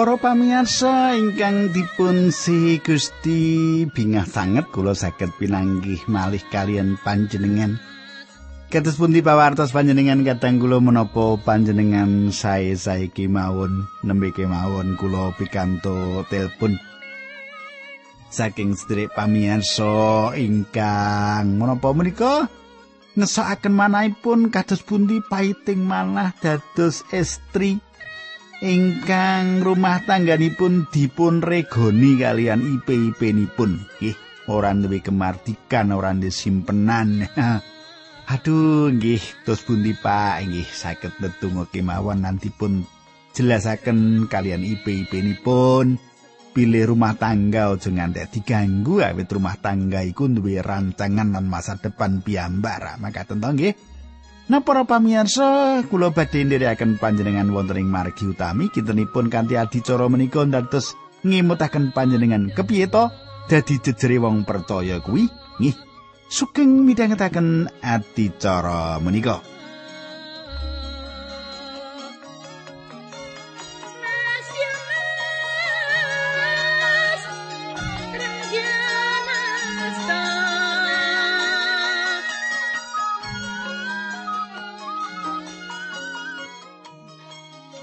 Para pamirsa ingkang dipun si Gusti bingah sanget kula saged pinanggih malih kalian panjenengan. Kados pundi pawartos panjenengan kadang kula menapa panjenengan sae saiki mawon nembe kemawon kula pikanto telepon. Saking sedherek pamirsa ingkang menapa menika ngesakaken manahipun kados pundi paiting manah dados estri ingkang rumah tangganipun dipun regoni kalian IP-IP-nipun. Nggih, ora duwe kemardikan, ora duwe simpenan. Aduh, nggih, tos pundi Pak, nggih saged ndedonga kemawon nanti pun jelasaken kalian IP-IP-nipun. Pilih rumah tangga aja ngantek diganggu awit rumah tangga iku duwe rancangan lan masa depan piyambak. Maka tentu nggih, Nah para pamirsa, kula badhe ndherekaken panjenengan wonten ing margi utami. Kintenipun kanthi adicara menika dados ngimutaken panjenengan. Kepiye to? Dadi jejere wong percaya kuwi nggih. Sugeng midhangetaken adicara menika.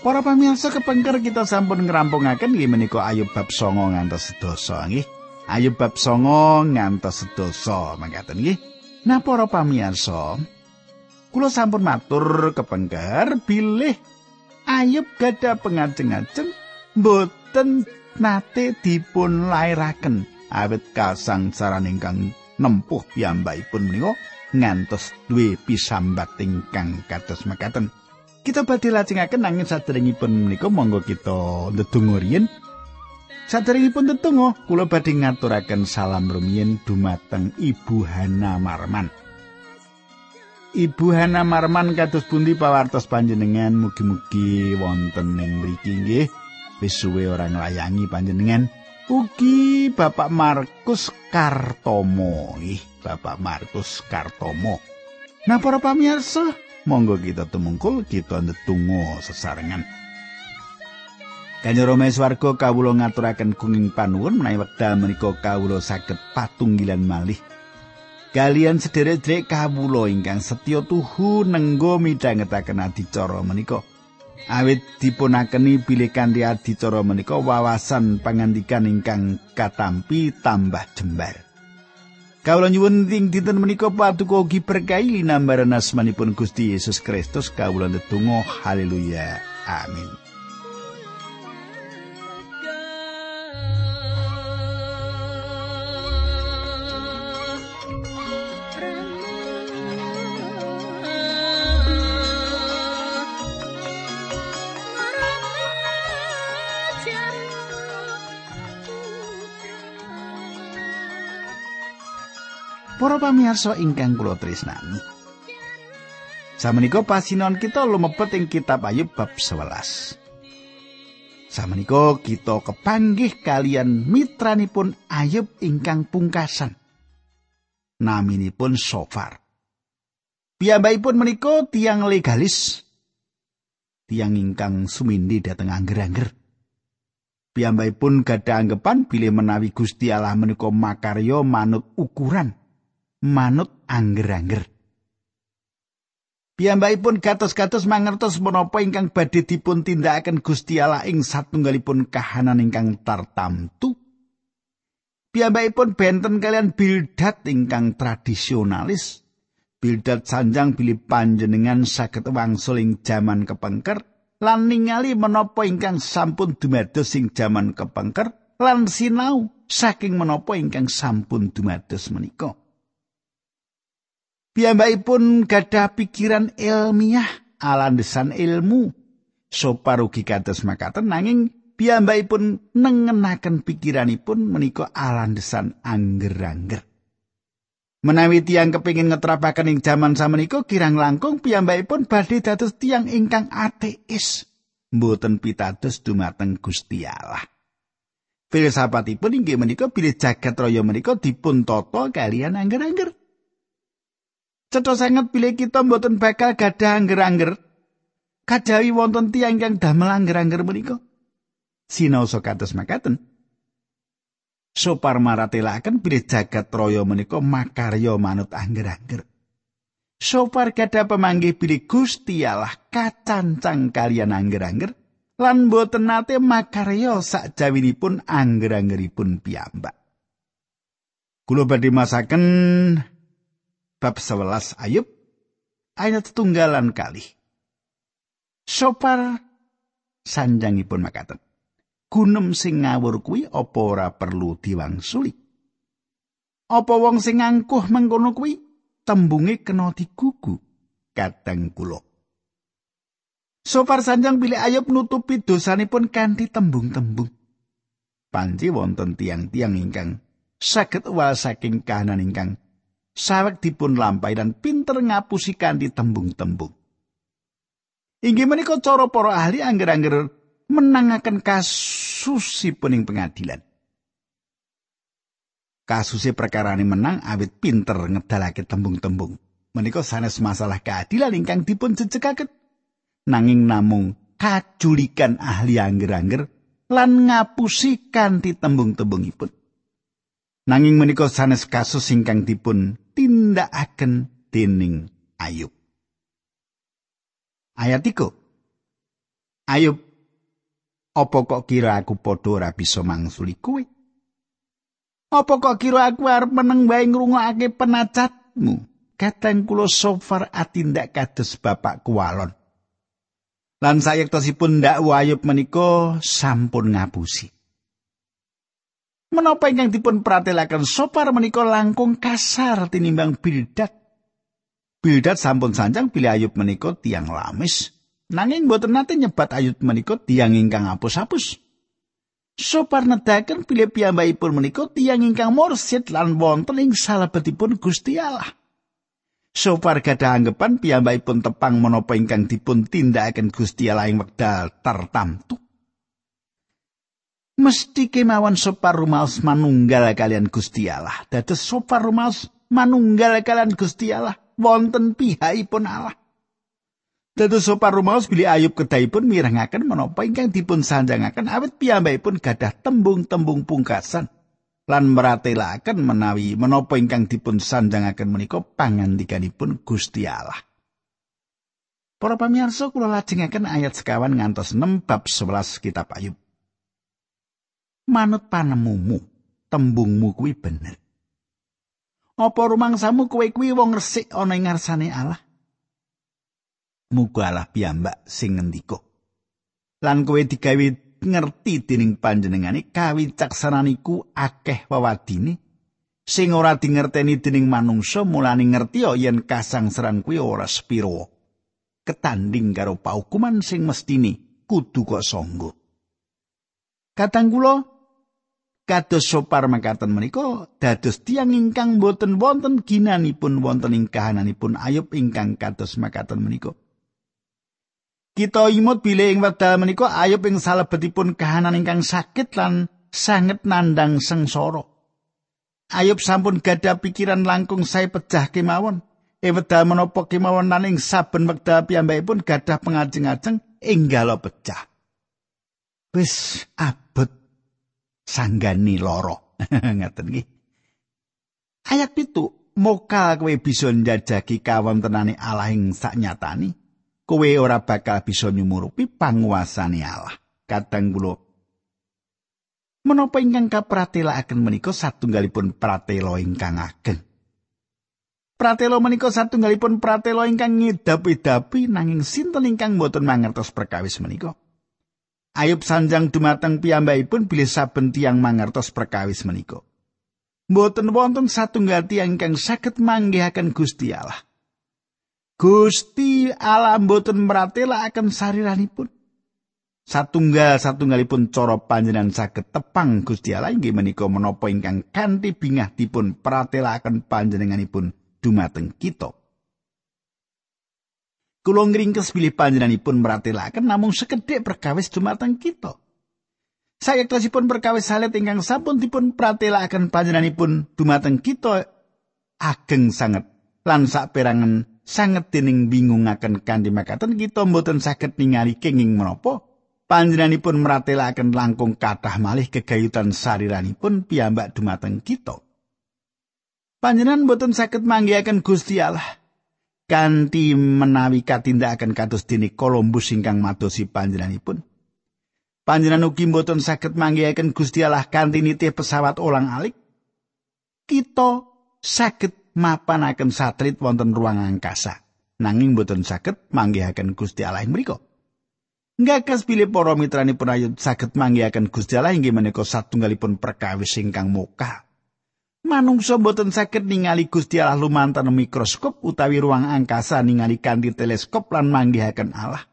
Para pamirsa kepengker kita sampun ngrampungaken nggih menika Ayub bab 9 ngantos sedasa nggih. Ayub bab 9 ngantos sedasa mangkaten nggih. Nah para pamirsa, kula sampun matur kepengker bilih Ayub gada pengajeng-ajeng boten nate dipun lairaken awit kasangsaran ingkang nempuh piyambakipun menika ngantos duwe pisambat ingkang kados mekaten. Kita badhe lajengaken nanging saderengipun menika monggo kita ndedonga riyin. Saderengipun ndedonga, kula badhe ngaturaken salam rumiyin dumateng Ibu Hana Marman. Ibu Hana Marman kados pundi pawartos panjenengan mugi-mugi wonten ing mriki nggih. Wis suwe ora nglayangi panjenengan. Ugi Bapak Markus Kartomo nggih, Bapak Markus Kartomo. Nah para pamirsa, monggo kita tumungkul kita ndedonga sesarengan. Kanyoro swarga kawula ngaturaken kuning panuwun menawi wekdal menika kawula saged patunggilan malih. Kalian sederek-sederek kawula ingkang setya tuhu nenggo midhangetaken adicara menika. Awit dipunakeni bilih kanthi adicara menika wawasan pangandikan ingkang katampi tambah jembar Kawula nyuwun ing dinten menika paduka ugi berkahi linambaran asmanipun Gusti Yesus Kristus. Kawula ndedonga haleluya. Amin Para pamirsa ingkang kula tresnani. Samenika pasinon kita lumebet ing kitab Ayub bab 11. Samenika kita kepanggih kalian mitranipun Ayub ingkang pungkasan. Naminipun Sofar. Piyambakipun menika tiang legalis. Tiang ingkang sumindi dhateng angger-angger. Piyambakipun gadah anggapan bilih menawi Gusti Allah menika makarya manut ukuran manut angger-angger. Piyambakipun gatos-gatos mangertos menapa ingkang badhe dipun tindakaken Gusti Allah ing satunggalipun kahanan ingkang tartamtu. Piyambakipun benten kalian bildat ingkang tradisionalis. Bildat sanjang bilih panjenengan saged wangsul ing jaman kepengker lan ningali menapa ingkang sampun dumados ing jaman kepengker lan sinau saking menapa ingkang sampun dumados menika. Piyambakipun gadah pikiran ilmiah alandesan ilmu. Soparugi kados makaten nanging piyambakipun nengenaken pikiranipun menika alandesan angger-angger. Menawi tiang kepingin ngetrapaken ing jaman samenika kirang langkung piyambakipun badhe dados tiang ingkang ateis. Mboten pitados dumateng Gusti Allah. Filsafatipun inggih menika bilih jagat raya menika dipun tata kalian angger-angger. Cetha sanget pilih kita mboten bakal gadah angger-angger. Kajawi wonten tiyang ingkang damel angger-angger menika. sinaosa kados makaten. Sopar maratelaken bilih jagat raya menika makarya manut angger-angger. Sopar gadah pemanggih bilih Gusti Allah kacancang kalian angger-angger lan boten nate makarya sakjawinipun angger-anggeripun piyambak. Kula badhe masaken bab 11 Ayub ayat tunggalan kali. Sopar sanjangipun makaten. gunem sing ngawur kuwi apa ora perlu diwangsuli apa wong sing angkuh mengkono kuwi tembunge kena digugu kadang kula Sopar sanjang pilih ayub nutupi dosanipun kanthi tembung-tembung. Panci wonten tiang-tiang ingkang saged wal saking kahanan ingkang sawek dipun lampai dan pinter ngapusi kanthi tembung-tembung. Inggih menika cara para ahli angger-angger menangaken kasusipun ing pengadilan. Kasusé perkara menang awit pinter ngedalake tembung-tembung. Menika sanes masalah keadilan ingkang dipun jejekaken. Nanging namung kajulikan ahli angger-angger lan ngapusi kanthi tembung-tembungipun. Nanging menika sanes kasus ingkang dipun tindakaken dening Ayub. Ayat 3. Ayub Apa kok kira aku padha ora bisa mangsuli kowe? Apa kok kira aku arep meneng wae ngrungokake penacatmu? Kateng kula sofar atindak kados bapak kualon. Lan sayektosipun ndak wayub menika sampun ngapusi. Menapa ingkang dipun pratelaken sopar menika langkung kasar tinimbang bildat. Bildat sampun sanjang pilih ayub menika tiang lamis. Nanging boten nate nyebat ayut menika tiang ingkang apus-apus. Sopar nedaken pilih piyambakipun menika tiang ingkang mursid lan wonten ing salebetipun Gusti Allah. Sopar gadah anggapan piyambakipun tepang menapa ingkang dipun tindakaken Gusti Allah ing wekdal tertamtu. Mesti kemawon sopar rumaos manunggal kalian Gusti Allah. Sopar rumaos manunggal kalian Gusti Allah wonten pihakipun Allah. Dados sopan rumaos bili Ayub kedahipun mirengaken menapa ingkang dipun sanjangaken awit piyambakipun gadah tembung-tembung pungkasan lan meratelaken menawi menapa ingkang dipun sanjangaken menika pangandikanipun Gusti Allah. Para pamirsa kula lajengaken ayat sekawan ngantos 6 bab 11 kitab Ayub. Manut panemumu, tembungmu kuwi bener. Apa rumangsamu kowe kuwi wong resik ana ing ngarsane Allah? mugalah piyambak sing ngendika lan kowe digawe ngerti dening panjenengane kawicaksananiku akeh wewadine sing ora dingerteni dening manungsa mulane ngerti yen kasangsaran kuwi ora spiro ketanding karo paukuman sing mestine kudu kok sangga katang kula kados sopar makaten menika dados tiang ingkang boten wonten ginanipun wonten ing kahananipun ayub ingkang kados makaten menika Kita imut bilih ing wekdal menika ayub ing salebetipun kahanan ingkang sakit lan sanget nandang sengsara. Ayub sampun gada pikiran langkung saya pecah kemawon. Ing wekdal menapa kemawon lan ing saben wekdal piyambakipun gadah pengajeng-ajeng enggal pecah. Wis abot sanggani loro. Ngaten nggih. Ayat pitu, mokal kowe bisa njajaki kawontenane Allah ing saknyatani. kowe ora bakal bisa nyumurupi panguasane Allah. Kadang kula menapa ingkang kapratelaken menika satunggalipun pratela ingkang ageng. Pratela menika satunggalipun pratela ingkang ngedapi-dapi nanging sinten ingkang boten mangertos perkawis menika. Ayub sanjang dumateng piyambakipun bilih saben tiyang mangertos perkawis menika. Mboten wonten satunggal tiyang ingkang saged manggihaken Gusti Allah. Gusti Allah mboten meratelaken sariranipun. Satunggal satunggalipun cara panjenengan saged tepang Gusti Allah inggih menika menapa ingkang kanthi bingah dipun pratelaken panjenenganipun dumateng kita. Kula ngringkes bilih panjenenganipun meratelaken namung sekedhik perkawis dumateng kita. Saya klasipun perkawis salet ingkang sampun dipun pratelaken panjenenganipun dumateng kita ageng sanget lan sak perangan sanget dening bingungaken kanthi makaten kita mboten saged ningali kenging menapa panjenenganipun meratelaken langkung kathah malih kegayutan sariranipun piyambak dumateng kita. Panjenengan boten saged manggihaken Gusti Allah kanthi menawi katindakaken kados dene Columbus ingkang madosi panjenenganipun. Panjenengan ugi boten saged manggihaken Gusti Allah kanthi nitih pesawat olang-alik. Kita saged mapanaken satelit wonten ruang angkasa. Nanging boten saged manggihaken Gusti Allah ing mriku. Ngakas pilih para mitranipun ayut saged manggihaken Gusti Allah inggih menika satunggalipun perkawis ingkang mokal. Manungsa boten saged ningali Gusti Allah lumantar mikroskop utawi ruang angkasa ningali kanthi teleskop lan manggihaken Allah.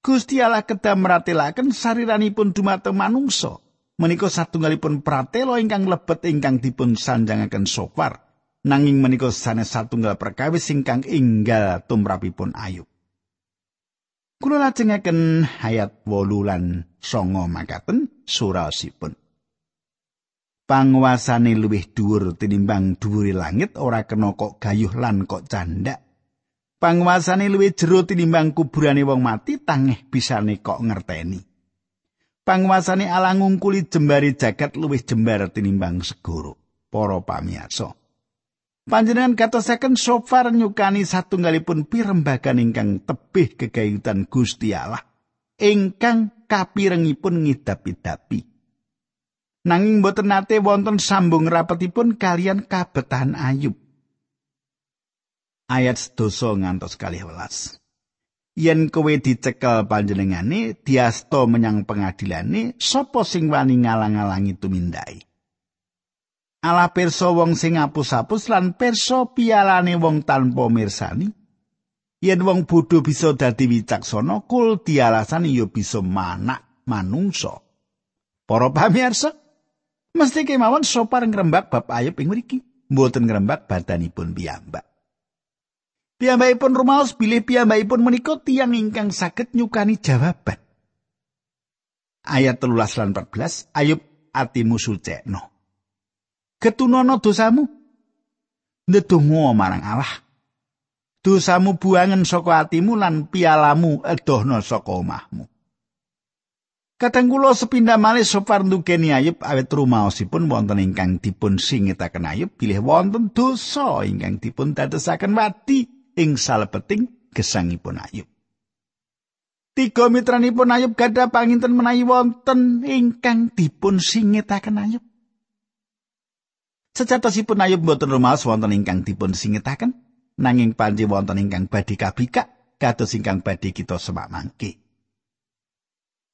Gusti Allah kedah meratelaken sariranipun dumateng manungsa. Menika satunggalipun pratela ingkang lebet ingkang dipun sanjangaken sopar. Nanging menika sanes satunggal perkawis ingkang inggal tumrapipun Ayub. Kula lajengaken ayat 8 lan 9 makaten surasipun. Panguasane luwih dhuwur tinimbang dhuwure langit ora kena kok gayuh lan kok candak. Panguasane luwih jero tinimbang kuburane wong mati tangeh bisane kok ngerteni. Panguasane ala ngungkuli jembari jagat luwih jembar tinimbang segoro para pamirsa panjenengan katosaken sofar nyukani satunggalipun pirembagan ingkang tebih kegayutan Gusti Allah ingkang kapirengipun ngidapi-dapi nanging boten nate wonten sambung rapetipun kalian kabetahan Ayub. Ayat sedoso ngantos kali welas. Yen kowe dicekel panjenengane, diasto menyang pengadilane, sapa sing wani ngalang-alangi tumindai. Ala perso wong sing apus-apus lan perso pialane wong tanpa mirsani. Yen wong bodho bisa dadi wicaksana, kul dialasan ya bisa manak manungsa. Para pamirsa, Mesti kemawon sopar ngrembak bab Ayub ing mriki, mboten ngrembak badanipun piyambak. Piyambakipun rumaos bilih piyambakipun menika tiyang ingkang saged nyukani jawaban. Ayat 13 lan 14, Ayub atimu sucekno. Ketunono dosamu. Ndedonga marang Allah. Dosamu buangen saka atimu lan pialamu edohno saka omahmu. Kadang kula sepindah malih sopar ndukeni Ayub awet rumaosipun wonten ingkang dipun singetaken Ayub bilih wonten dosa ingkang dipun dadosaken wadi ing salebeting gesangipun Ayub. Tiga mitranipun Ayub gadah panginten menawi wonten ingkang dipun singetaken Ayub. Sejatosipun Ayub boten rumaos wonten ingkang dipun singetaken nanging panji wonten ingkang badhe kabikak kados ingkang badhe kita semak mangke.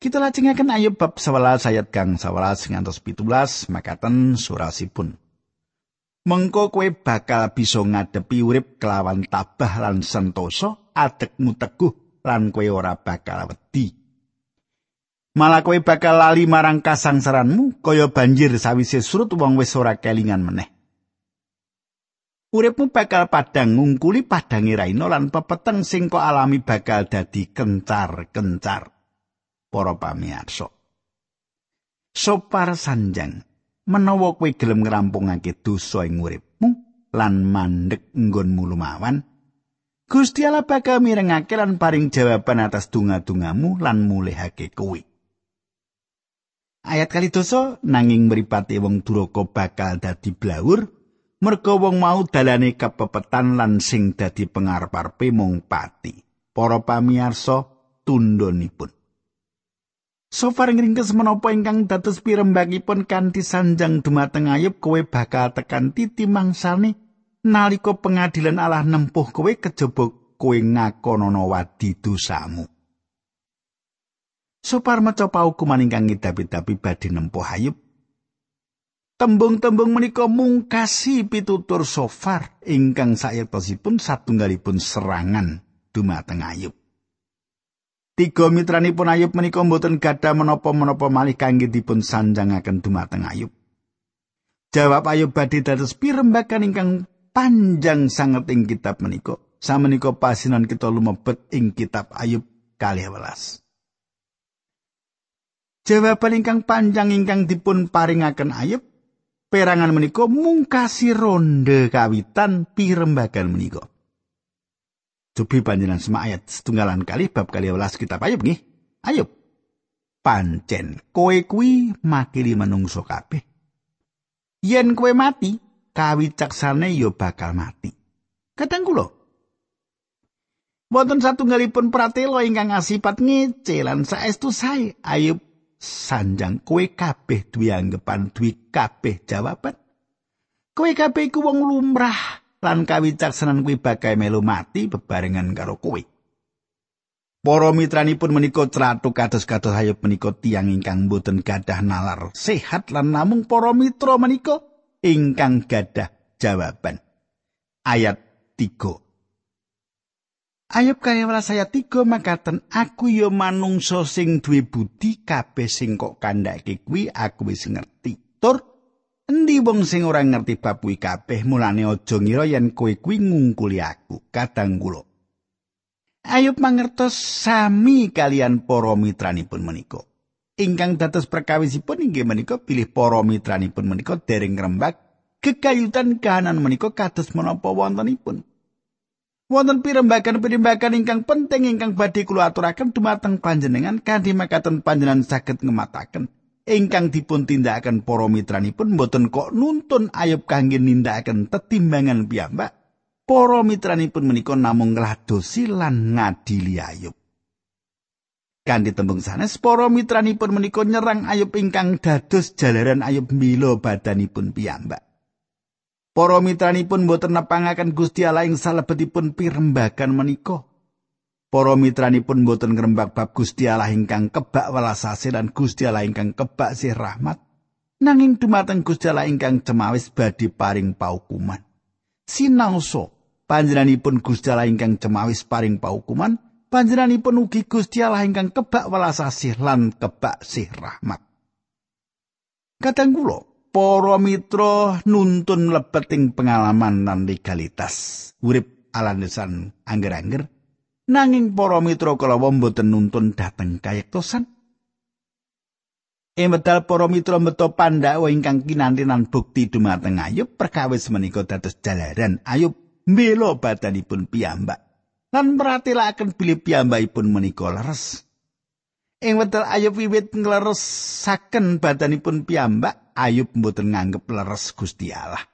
Kita lajengaken Ayub bab 11 ayat kang 11 ngantos 17 makaten surasipun. Mengko kowe bakal bisa ngadepi urip kelawan tabah lan sentosa, adekmu teguh lan kowe ora bakal wedi. Malah kowe bakal lali marang kasangsaranmu kaya banjir sawise surut wong wis ora kelingan meneh. Uripmu bakal padang ngungkuli padange raina lan pepeteng sing kok alami bakal dadi kencar-kencar. Para pamirsa. Sopar sanjang menawa kowe gelem ngrampungake dosa ing uripmu lan mandek nggonmu lumawan, Gusti Allah bakal mirengake lan paring jawaban atas donga-dongamu lan mulihake kowe. Ayat kali dosa nanging mripate wong duraka bakal dadi blawur merga wong mau dalane kepepetan lan sing dadi pengarep-arepe mung pati. Para pamirsa tundhonipun. Sofar ngringkes menapa ingkang dados pirembagipun kanthi sanjang dumateng ayub kowe bakal tekan titi mangsane nalika pengadilan Allah nempuh kowe kejaba kowe ngakonono wadi dosamu. Sofar maca paukuman ingkang ngidapi-dapi badhe nempuh ayub. Tembung-tembung menika mungkasi pitutur sofar ingkang sayetosipun satunggalipun serangan dumateng ayub. Tiga mitranipun Ayub menika mboten gadah menapa-menapa malih kangge dipun sanjangaken dumateng Ayub. Jawab Ayub badhe dados pirembakan ingkang panjang sanget ing kitab menika. Samenika pasinan kita lumebet ing kitab Ayub kalih welas. Jawaban ingkang panjang ingkang dipun paringaken Ayub perangan menika mungkasi ronde kawitan pirembagan menika. Cobi panjenengan semak ayat setunggalan kali bab kali welas kitab Ayub nggih. Ayub. pancen kowe kuwi makili manungsa kabeh. Yen kowe mati kawicaksane ya bakal mati. Kadang kula. Wonten satunggalipun pratela ingkang asipat ngece lan saestu sae. Ayub sanjang kowe kabeh duwe anggapan duwe kabeh jawaban. Kowe kabeh iku wong lumrah lan kawicaksanan kuwi bakal melu mati bebarengan karo kowe Para mitranipun menika tlathu kados-kados hayop menika tiyang ingkang boten gadah nalar sehat lan namung para mitra menika ingkang gadah jawaban. Ayat 3. Ayub kaya saya tiga makaten aku ya manungsa sing duwe budi kabeh sing kok kandhake kuwi aku wis ngerti. Tur endi wong sing ora ngerti bab kuwi kabeh mulane aja ngira yen kowe kuwi ngungkuli aku kadang kula. Ayub mangertos sami kalian para mitranipun menika. Ingkang dados perkawisipun inggih menika pilih para mitranipun menika dereng rembak kekayutan kahanan menika kados menapa wontenipun. Wonten pirembagan-pirembagan ingkang penting ingkang badhe kula aturaken dumateng panjenengan kanthi makaten panjenengan saged ngemataken ingkang dipun tindakaken para mitranipun mboten kok nuntun ayub kangge nindakaken tetimbangan piyambak para mitranipun menika namung ngladosi lan ngadili Ayub. Kanthi tembung sanes para mitranipun menika nyerang Ayub ingkang dados jalaran Ayub mila badanipun piyambak. Para mitranipun boten nepangaken Gusti Allah ing salebetipun pirembagan menika. Para mitranipun boten ngrembak bab Gusti Allah ingkang kebak welas asih lan Gusti Allah ingkang kebak sih rahmat. Nanging dumateng Gusti Allah ingkang cemawis badhe paring paukuman. Sinaosa panjenenganipun Gusti Allah ingkang cemawis paring paukuman, panjenenganipun ugi Gusti Allah ingkang kebak welas asih lan kebak sih rahmat. Kadang kula para mitra nuntun lebeting pengalaman lan legalitas urip alandesan angger-angger nanging para mitra kala mboten nuntun dhateng kayektosan Emedal para mitra meto pandhawa ingkang kinantinan bukti dumateng Ayub perkawis menika dados jalaran Ayub mbela badanipun piyambak lan meratelaken bilih piyambakipun menika leres. Ing wekdal Ayub wiwit ngleresaken badanipun piyambak, Ayub mboten nganggep leres Gusti Allah.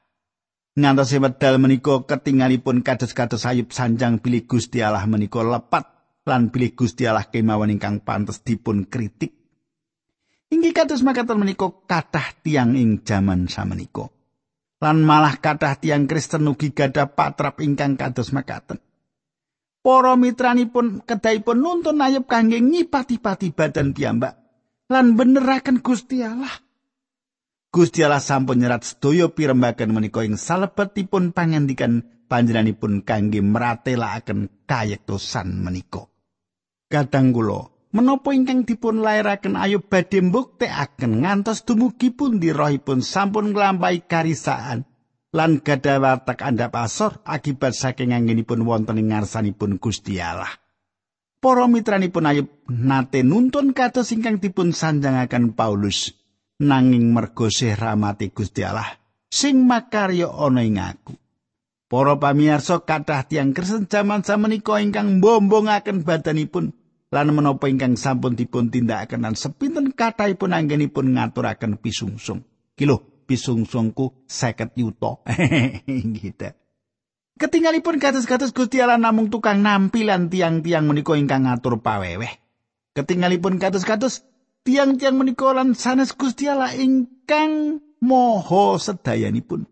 Ngantos wedal menika ketingalipun kados-kados Ayub sanjang bilih Gusti Allah menika lepat lan bilih Gusti Allah kemawon ingkang pantes dipun kritik. Inggih kados makaten menika kathah tiang ing jaman samenika. lan malah kathah tiang Kristen ugi gadah patrap ingkang kados makaten. Para mitranipun kedahipun nuntun ayub kangge ngipati-pati badan piyambak lan beneraken Gusti Allah. Gusti Allah sampun nyerat sedaya pirembagan menika ing salebetipun pangandikan panjenenganipun kangge meratelaken kayektosan menika. Kadang kula menapa ingkang dipun lairaken ayub badhe mbuktekaken ngantos dumugi pundi rohipun sampun nglampahi karisaan lan gadah watak andhap asor akibat saking anggenipun wonten ing ngarsanipun Gusti Allah. Para mitranipun ayub nate nuntun kados ingkang dipun sanjangaken Paulus nanging mergo sih rahmati Gusti Allah sing makarya ana ing aku. Para pamirsa kathah tiang Kristen jaman samenika ingkang mbombongaken badanipun lan menapa ingkang sampun dipun tindakaken lan sepinten kathahipun anggenipun ngaturaken pisungsung. Kilo pisungsungku 50 yuta. gitu. Ketinggalipun kados-kados Gusti Allah namung tukang nampilan tiang-tiang menika ingkang ngatur paweweh. Ketinggalipun kados-kados tiang-tiang menika lan sanes Gusti Allah ingkang moho sedayanipun.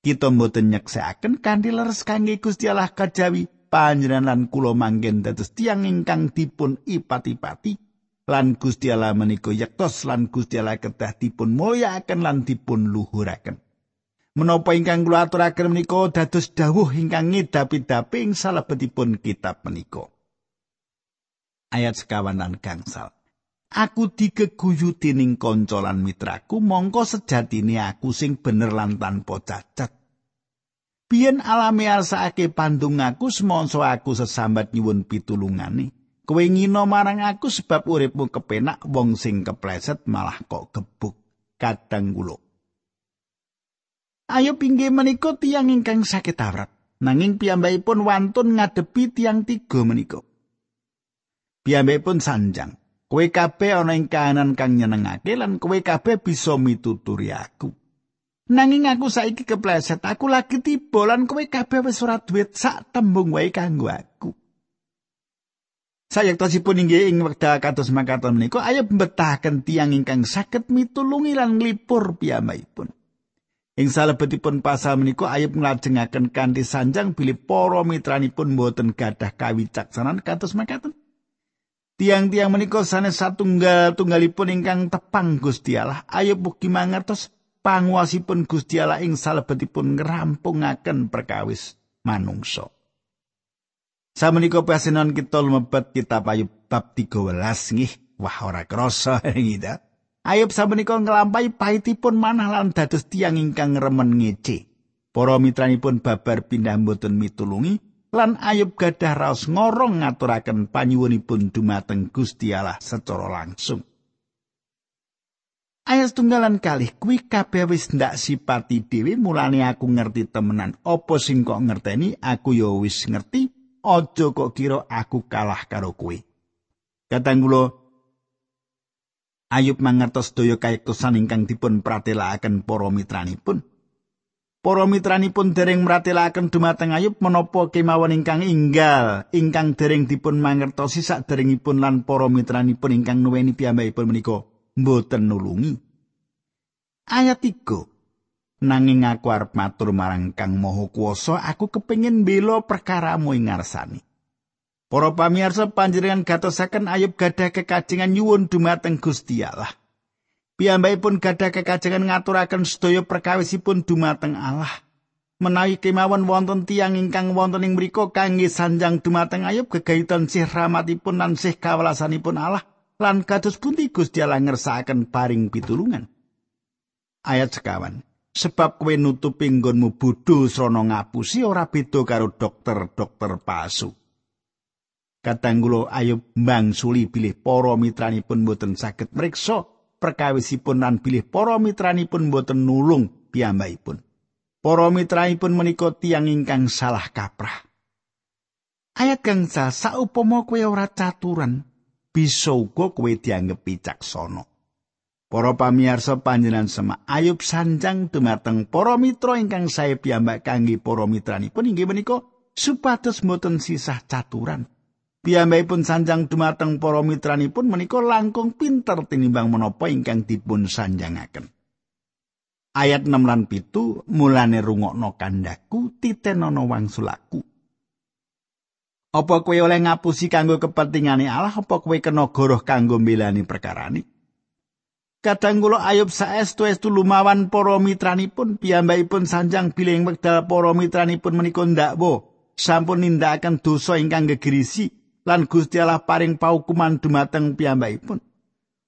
Kita mboten nyeksekaken kanthi leres kangge Gusti Allah kajawi panjenengan kula manggen dados tiang ingkang dipun ipati-pati lan Gusti Allah menika yektos lan Gusti Allah kedah dipun mulyakaken lan dipun luhuraken. Menapa ingkang kula aturaken menika dados dawuh ingkang ngedapi-dapi ing salebetipun kitab menika. Ayat sekawan lan gangsal. Aku digeguyu dening kanca lan mitraku, mongko sejatine aku sing bener lan tanpa cacat. Biyen alami asake pandung aku semonso aku sesambat nyuwun pitulungane. Kowe ngino marang aku sebab uripmu kepenak wong sing kepleset malah kok gebuk kadang kula. Ayo pinggih menika tiang ingkang sakit awrat. Nanging piyambakipun wantun ngadepi tiang tiga menika. Piyambakipun sanjang. Kowe kabeh ana ing kahanan kang nyenengake lan kowe kabeh bisa mituturi aku. Nanging aku saiki kepleset, aku lagi tiba lan kowe kabeh wis ora duit sak tembung wae kanggo aku. Sayektosipun inggih ing wekdal kados makaten menika ayo mbetahaken tiang ingkang saged mitulungi lan nglipur piyambakipun. Ing salebetipun pasal menika ayub nglajengaken kanthi sanjang bilih para mitranipun boten gadah kawicaksanan kados makaten. Tiang-tiang menika sanes satunggal tunggalipun ingkang tepang Gusti Allah. Ayo mugi mangertos panguasipun Gusti Allah ing salebetipun ngrampungaken perkawis manungsa. Samenika pasenon kita lumebet kitab Ayub bab 13 nggih. Wah ora krasa ngida. Ayub samenika nglampahi pahitipun manah lan dados tiang ingkang remen ngece. Para mitranipun babar pindah mboten mitulungi lan Ayub gadah raos ngorong ngaturaken panyuwunipun dumateng Gusti Allah secara langsung. Ayat tunggalan kali kuwi kabeh wis ndak sipati dhewe mulane aku ngerti temenan apa sing kok ngerteni aku ya wis ngerti aja kok kira aku kalah karo kuwi. Katanggulo Ayub mangertos daya kaikusan ingkang dipun pratelakaken para mitranipun. Para mitranipun dereng mratelaken dumateng Ayub menapa kemawon ingkang inggal ingkang dereng dipun mangertosi saderengipun lan para mitranipun ingkang nuweni piyambakipun menika mboten nulungi. Ayat 3 Nanging aku arep matur marang Kang Maha Kuwasa, aku kepengin bela perkaramu ing ngarsane. Para pamirsa panjenengan gatosaken Ayub gadah kekajengan nyuwun dumateng Gusti Allah. Piyambakipun gadah kekajengan ngaturaken sedaya perkawisipun dumateng Allah. Menawi kemawon wonten tiang ingkang wonten ing mriku kangge sanjang dumateng ayub gegayutan sih rahmatipun lan sih kawelasanipun Allah lan kados pundi Gusti Allah ngersakaken paring pitulungan. Ayat sekawan. Sebab kowe nutupi nggonmu bodho srana ngapusi ora beda karo dokter-dokter palsu. Katanggulo ayub mbangsuli bilih para mitranipun boten saged mriksa perkawisipun lan bilih para mitranipun boten nulung piyambakipun. Para mitranipun menika tiyang ingkang salah kaprah. Ayat kang saupama kowe ora caturan, bisa uga kowe dianggep bijaksana. Para pamirsa panjenengan semak Ayub sanjang dumateng para mitra ingkang sae piyambak kangge para mitranipun inggih menika supados mboten sisah caturan. Piyambakipun sanjang dumateng para mitranipun menika langkung pinter tinimbang menapa ingkang dipun sanjangaken. Ayat 6 lan 7 mulane rungokno kandhaku titenono wangsulaku. Apa kowe oleh ngapusi kanggo kepentingane Allah apa kowe kena goroh kanggo mbelani perkarane? Kadang kula ayub saestu estu lumawan para mitranipun piyambakipun sanjang bilih wekdal para mitranipun menika ndakwa sampun nindakaken dosa ingkang gegerisi lan Gusti Allah paring paukuman dumateng piyambakipun.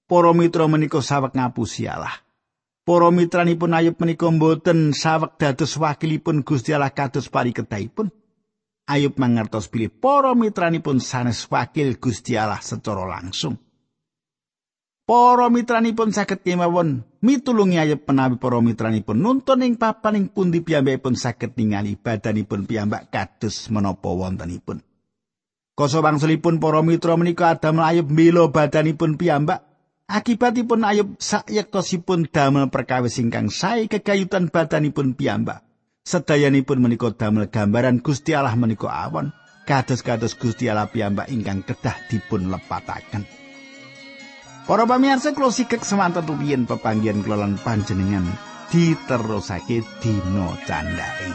Para mitra menika saweg ngapusi Allah. Para mitranipun Ayub menika mboten saweg dados wakilipun Gusti Allah kados pariketahipun. Ayub mangertos bilih para mitranipun sanes wakil Gusti Allah secara langsung. Para mitranipun saged kemawon mitulungi Ayub menawi para mitranipun nuntun ing papan ing pundi piyambakipun saged ningali badanipun piyambak kados menapa wontenipun. Koso wangsulipun para mitra menika Adam ayub mbela badanipun piyambak. Akibatipun ayub sayektosipun damel perkawis ingkang sae kegayutan badanipun piyambak. Sedayanipun menika damel gambaran Gusti Allah menika awon. Kados-kados Gusti Allah piyambak ingkang kedah dipun lepataken. Para pamirsa kula sikek semanten rumiyin pepanggihan kula lan panjenengan diterusake dina candhake.